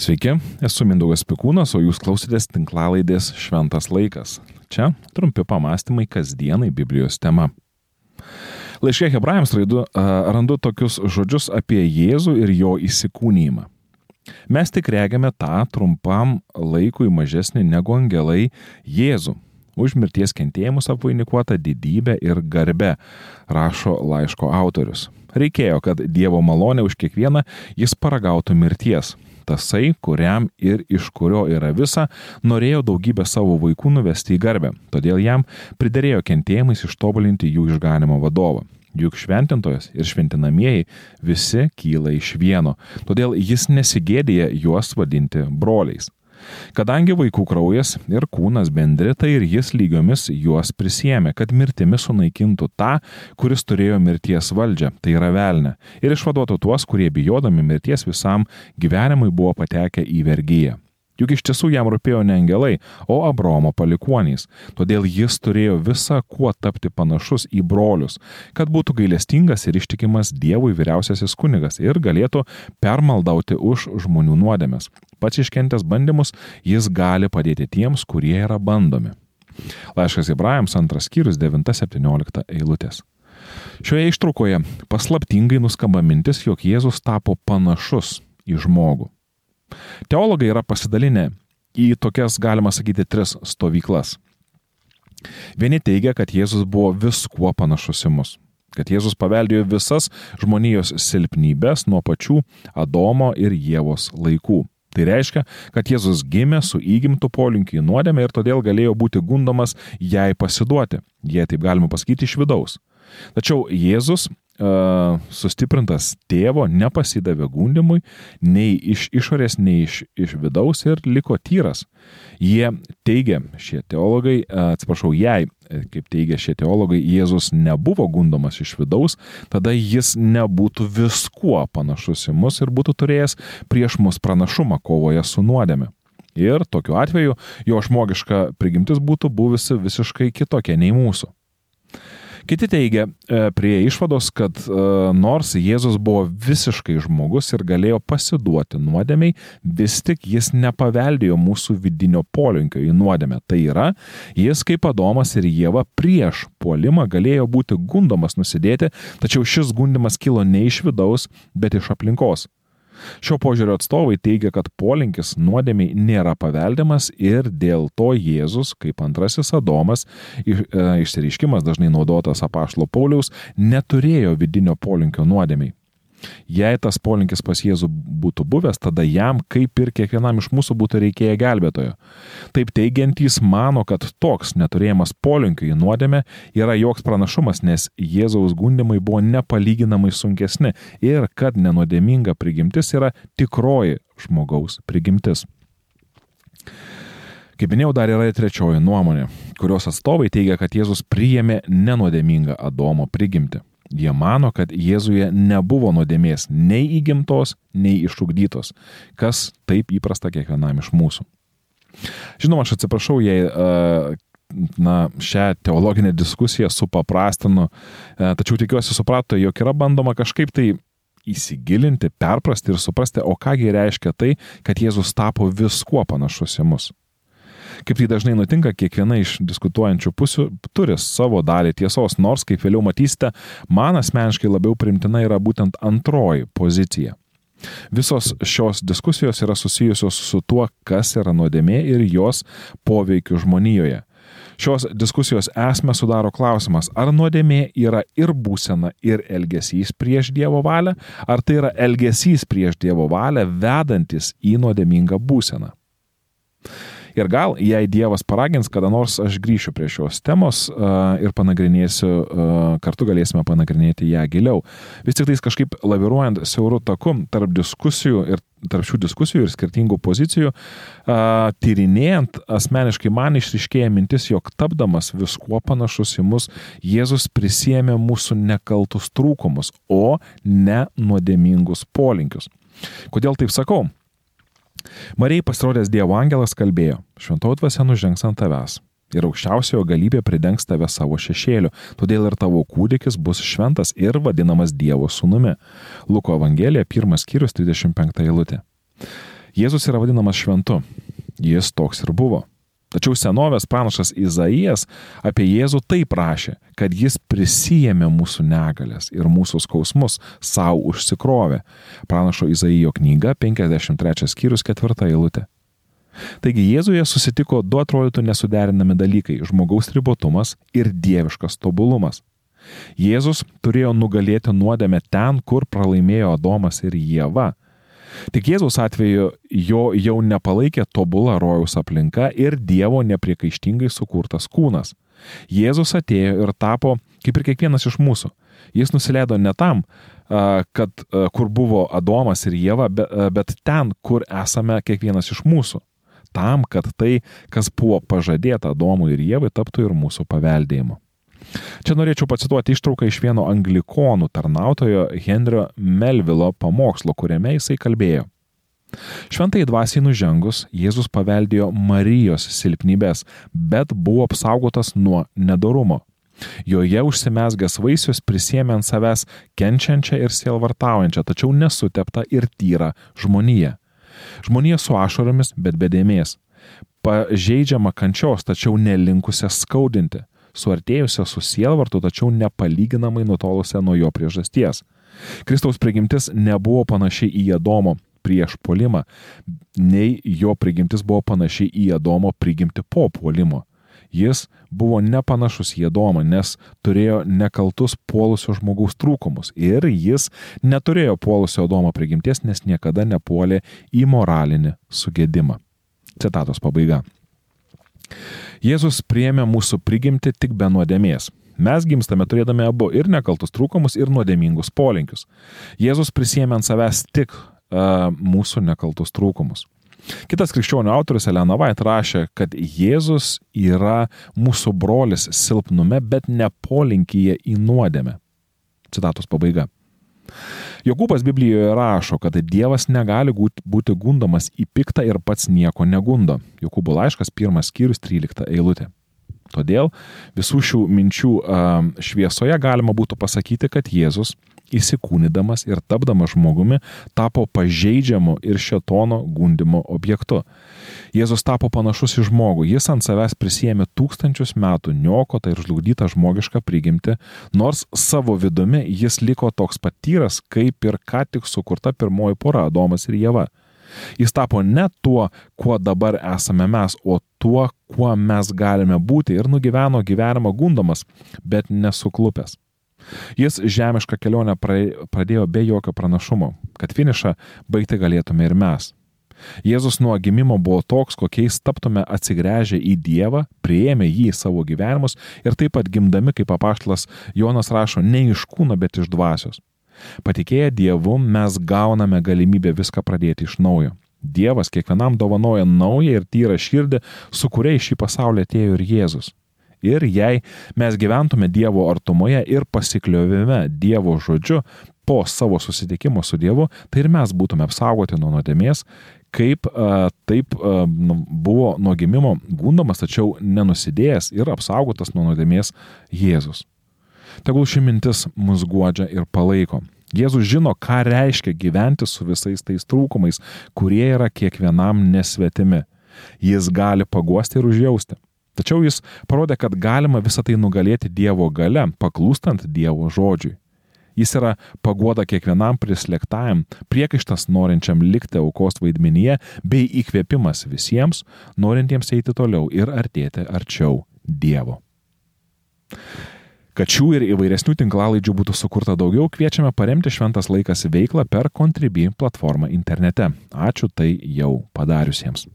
Sveiki, esu Mindaugas Pikūnas, o jūs klausotės tinklalaidės Šventas laikas. Čia trumpi pamastymai kasdienai Biblijos tema. Laiškė hebrajams raidu, randu tokius žodžius apie Jėzų ir jo įsikūnymą. Mes tik regiame tą trumpam laikui mažesnį negu angelai Jėzų, už mirties kentėjimus apvainikuota didybė ir garbe, rašo laiško autorius. Reikėjo, kad Dievo malonė už kiekvieną jis paragautų mirties, tasai, kuriam ir iš kurio yra visa, norėjo daugybę savo vaikų nuvesti į garbę, todėl jam pridarėjo kentėjimais ištobulinti jų išganimo vadovą. Juk šventintojas ir šventinamieji visi kyla iš vieno, todėl jis nesigėdėja juos vadinti broliais. Kadangi vaikų kraujas ir kūnas bendri, tai ir jis lygiomis juos prisėmė, kad mirtimi sunaikintų tą, kuris turėjo mirties valdžią, tai yra velnę, ir išvaduotų tuos, kurie bijodami mirties visam gyvenimui buvo patekę į vergyją. Juk iš tiesų jam rūpėjo ne angelai, o Abromo palikuonys. Todėl jis turėjo visą kuo tapti panašus į brolius, kad būtų gailestingas ir ištikimas Dievui vyriausiasis kunigas ir galėtų permaldauti už žmonių nuodėmės. Pats iškentęs bandymus, jis gali padėti tiems, kurie yra bandomi. Laiškas Ibrahams antras skyrius 9-17 eilutės. Šioje ištraukoje paslaptingai nuskamba mintis, jog Jėzus tapo panašus į žmogų. Teologai yra pasidalinę į tokias, galima sakyti, tris stovyklas. Vieni teigia, kad Jėzus buvo viskuo panašus į mus kad Jėzus paveldėjo visas žmonijos silpnybės nuo pačių Adomo ir Jėvos laikų. Tai reiškia, kad Jėzus gimė su įgimtų polinkiu į nuodėmę ir todėl galėjo būti gundomas jai pasiduoti, jei taip galima pasakyti iš vidaus. Tačiau Jėzus sustiprintas tėvo nepasidavė gundimui nei iš išorės, nei iš, iš vidaus ir liko tyras. Jie teigia, šie teologai, atsiprašau, jei, kaip teigia šie teologai, Jėzus nebuvo gundomas iš vidaus, tada jis nebūtų viskuo panašus į mus ir būtų turėjęs prieš mus pranašumą kovoje su nuodėme. Ir tokiu atveju jo žmogiška prigimtis būtų buvusi visiškai kitokia nei mūsų. Kiti teigia e, prie išvados, kad e, nors Jėzus buvo visiškai žmogus ir galėjo pasiduoti nuodėmiai, vis tik jis nepaveldėjo mūsų vidinio polinkio į nuodėmę. Tai yra, jis kaip Adomas ir Jėva prieš puolimą galėjo būti gundomas nusidėti, tačiau šis gundimas kilo ne iš vidaus, bet iš aplinkos. Šio požiūrio atstovai teigia, kad polinkis nuodėmiai nėra paveldimas ir dėl to Jėzus, kaip antrasis Adomas, e, išsireiškimas dažnai naudotas apaštalo Pauliaus, neturėjo vidinio polinkio nuodėmiai. Jei tas polinkis pas Jėzų būtų buvęs, tada jam, kaip ir kiekvienam iš mūsų, būtų reikėję gelbėtojo. Taip teigiantys mano, kad toks neturėjimas polinkio į nuodėmę yra joks pranašumas, nes Jėzaus gundimai buvo nepalyginamai sunkesni ir kad nenuodėminga prigimtis yra tikroji žmogaus prigimtis. Kaip minėjau, dar yra ir trečioji nuomonė, kurios atstovai teigia, kad Jėzus priėmė nenuodėmingą Adomo prigimtį. Jie mano, kad Jėzuje nebuvo nuodėmės nei įgimtos, nei išugdytos, kas taip įprasta kiekvienam iš mūsų. Žinoma, aš atsiprašau, jei na, šią teologinę diskusiją supaprastinu, tačiau tikiuosi suprato, jog yra bandoma kažkaip tai įsigilinti, perprasti ir suprasti, o kągi reiškia tai, kad Jėzus tapo viskuo panašus į mus. Kaip tai dažnai nutinka, kiekviena iš diskutuojančių pusių turi savo dalį tiesos, nors, kaip vėliau matysite, man asmeniškai labiau primtina yra būtent antroji pozicija. Visos šios diskusijos yra susijusios su tuo, kas yra nuodėmė ir jos poveikiu žmonijoje. Šios diskusijos esmę sudaro klausimas, ar nuodėmė yra ir būsena, ir elgesys prieš Dievo valią, ar tai yra elgesys prieš Dievo valią vedantis į nuodėmingą būseną. Ir gal, jei Dievas paragins, kada nors aš grįšiu prie šios temos uh, ir panagrinėsiu, uh, kartu galėsime panagrinėti ją giliau. Vis tik tais kažkaip laviruojant siaurų taku tarp diskusijų ir tarp šių diskusijų ir skirtingų pozicijų, uh, tyrinėjant, asmeniškai man išriškėja mintis, jog tapdamas viskuo panašus į mus, Jėzus prisėmė mūsų nekaltus trūkumus, o ne nuodėmingus polinkius. Kodėl taip sakau? Marijai pasirodęs Dievo angelas kalbėjo, šventoji dvasia nužengs ant tavęs ir aukščiausiojo galybė pridengs tave savo šešėliu, todėl ir tavo kūdikis bus šventas ir vadinamas Dievo sūnumi. Luko Evangelija, pirmas skyrius, 35 eilutė. Jėzus yra vadinamas šventu. Jis toks ir buvo. Tačiau senovės pranašas Izaijas apie Jėzų taip rašė, kad jis prisijėmė mūsų negalės ir mūsų skausmus savo užsikrovė. Pranašo Izaijo knyga 53 skyrius 4 eilutė. Taigi Jėzuje susitiko du atrodytų nesuderinami dalykai - žmogaus ribotumas ir dieviškas tobulumas. Jėzus turėjo nugalėti nuodėmę ten, kur pralaimėjo Adomas ir Jėva Tik Jėzaus atveju jo jau nepalaikė tobulą rojaus aplinka ir Dievo nepriekaištingai sukurtas kūnas. Jėzus atėjo ir tapo kaip ir kiekvienas iš mūsų. Jis nusileido ne tam, kad kur buvo Adomas ir Jėva, bet ten, kur esame kiekvienas iš mūsų. Tam, kad tai, kas buvo pažadėta Adomui ir Jėvai, taptų ir mūsų paveldėjimu. Čia norėčiau pacituoti ištrauką iš vieno anglikonų tarnautojo Henrio Melvilo pamokslo, kuriame jisai kalbėjo. Šventai dvasiai nužengus, Jėzus paveldėjo Marijos silpnybės, bet buvo apsaugotas nuo nedorumo. Joje užsimesgęs vaisius prisėmė ant savęs kenčiančią ir sielvartaujančią, tačiau nesuteptą ir tyrą žmoniją. Žmonija su ašaromis, bet bedėmės. Pažeidžiama kančios, tačiau nelinkusią skaudinti suartėjusią su sielvartu, tačiau nepalyginamai nutolusią nuo jo priežasties. Kristaus prigimtis nebuvo panaši į Adomo prieš polimą, nei jo prigimtis buvo panaši į Adomo prigimti po polimo. Jis buvo nepanašus į Adomą, nes turėjo nekaltus puolusio žmogaus trūkumus ir jis neturėjo puolusio Adomo prigimties, nes niekada nepuolė į moralinį sugėdimą. Citatos pabaiga. Jėzus priemė mūsų prigimti tik be nuodėmės. Mes gimstame turėdami abu ir nekaltus trūkumus, ir nuodėmingus polinkius. Jėzus prisėmė ant savęs tik uh, mūsų nekaltus trūkumus. Kitas krikščionių autorius Elena Vait rašė, kad Jėzus yra mūsų brolis silpnume, bet ne polinkyje į nuodėmę. Citatos pabaiga. Jokūbas Biblijoje rašo, kad Dievas negali būti gundomas į piktą ir pats nieko negundo. Jokūbo laiškas, pirmas skyrius, 13 eilutė. Todėl visų šių minčių šviesoje galima būtų pasakyti, kad Jėzus įsikūnydamas ir tapdamas žmogumi tapo pažeidžiamu ir šetono gundimo objektu. Jėzus tapo panašus į žmogų, jis ant savęs prisėmė tūkstančius metų niokotą ir žlugdytą žmogišką prigimtį, nors savo vidumi jis liko toks patyras, kaip ir ką tik sukurta pirmoji pora Adomas ir Jėva. Jis tapo ne tuo, kuo dabar esame mes, o tuo, kuo mes galime būti ir nugyveno gyvenimą gundomas, bet nesuklupęs. Jis žemišką kelionę pradėjo be jokio pranašumo, kad finišą baigti galėtume ir mes. Jėzus nuo gimimo buvo toks, kokiais taptume atsigręžę į Dievą, prieėmę jį į savo gyvenimus ir taip pat gimdami, kaip apaštlas Jonas rašo, ne iš kūno, bet iš dvasios. Patikėję Dievu mes gauname galimybę viską pradėti iš naujo. Dievas kiekvienam dovanoja naują ir tyrą širdį, su kuria į šį pasaulį atėjo ir Jėzus. Ir jei mes gyventume Dievo artumoje ir pasikliovime Dievo žodžiu po savo susitikimo su Dievu, tai ir mes būtume apsaugoti nuo nuodėmės, kaip a, taip a, nu, buvo nuo gimimo gundomas, tačiau nenusidėjęs ir apsaugotas nuo nuodėmės Jėzus. Tegul ši mintis mus guodžia ir palaiko. Jėzus žino, ką reiškia gyventi su visais tais trūkumais, kurie yra kiekvienam nesvetimi. Jis gali paguosti ir užjausti. Tačiau jis parodė, kad galima visą tai nugalėti Dievo gale, paklūstant Dievo žodžiui. Jis yra pagoda kiekvienam prislėgtajam, priekaištas norinčiam likti aukos vaidmenyje, bei įkvėpimas visiems, norintiems eiti toliau ir artėti arčiau Dievo. Kad šių ir įvairesnių tinklalaidžių būtų sukurta daugiau, kviečiame paremti Šventas laikas veiklą per Contribui platformą internete. Ačiū tai jau padariusiems.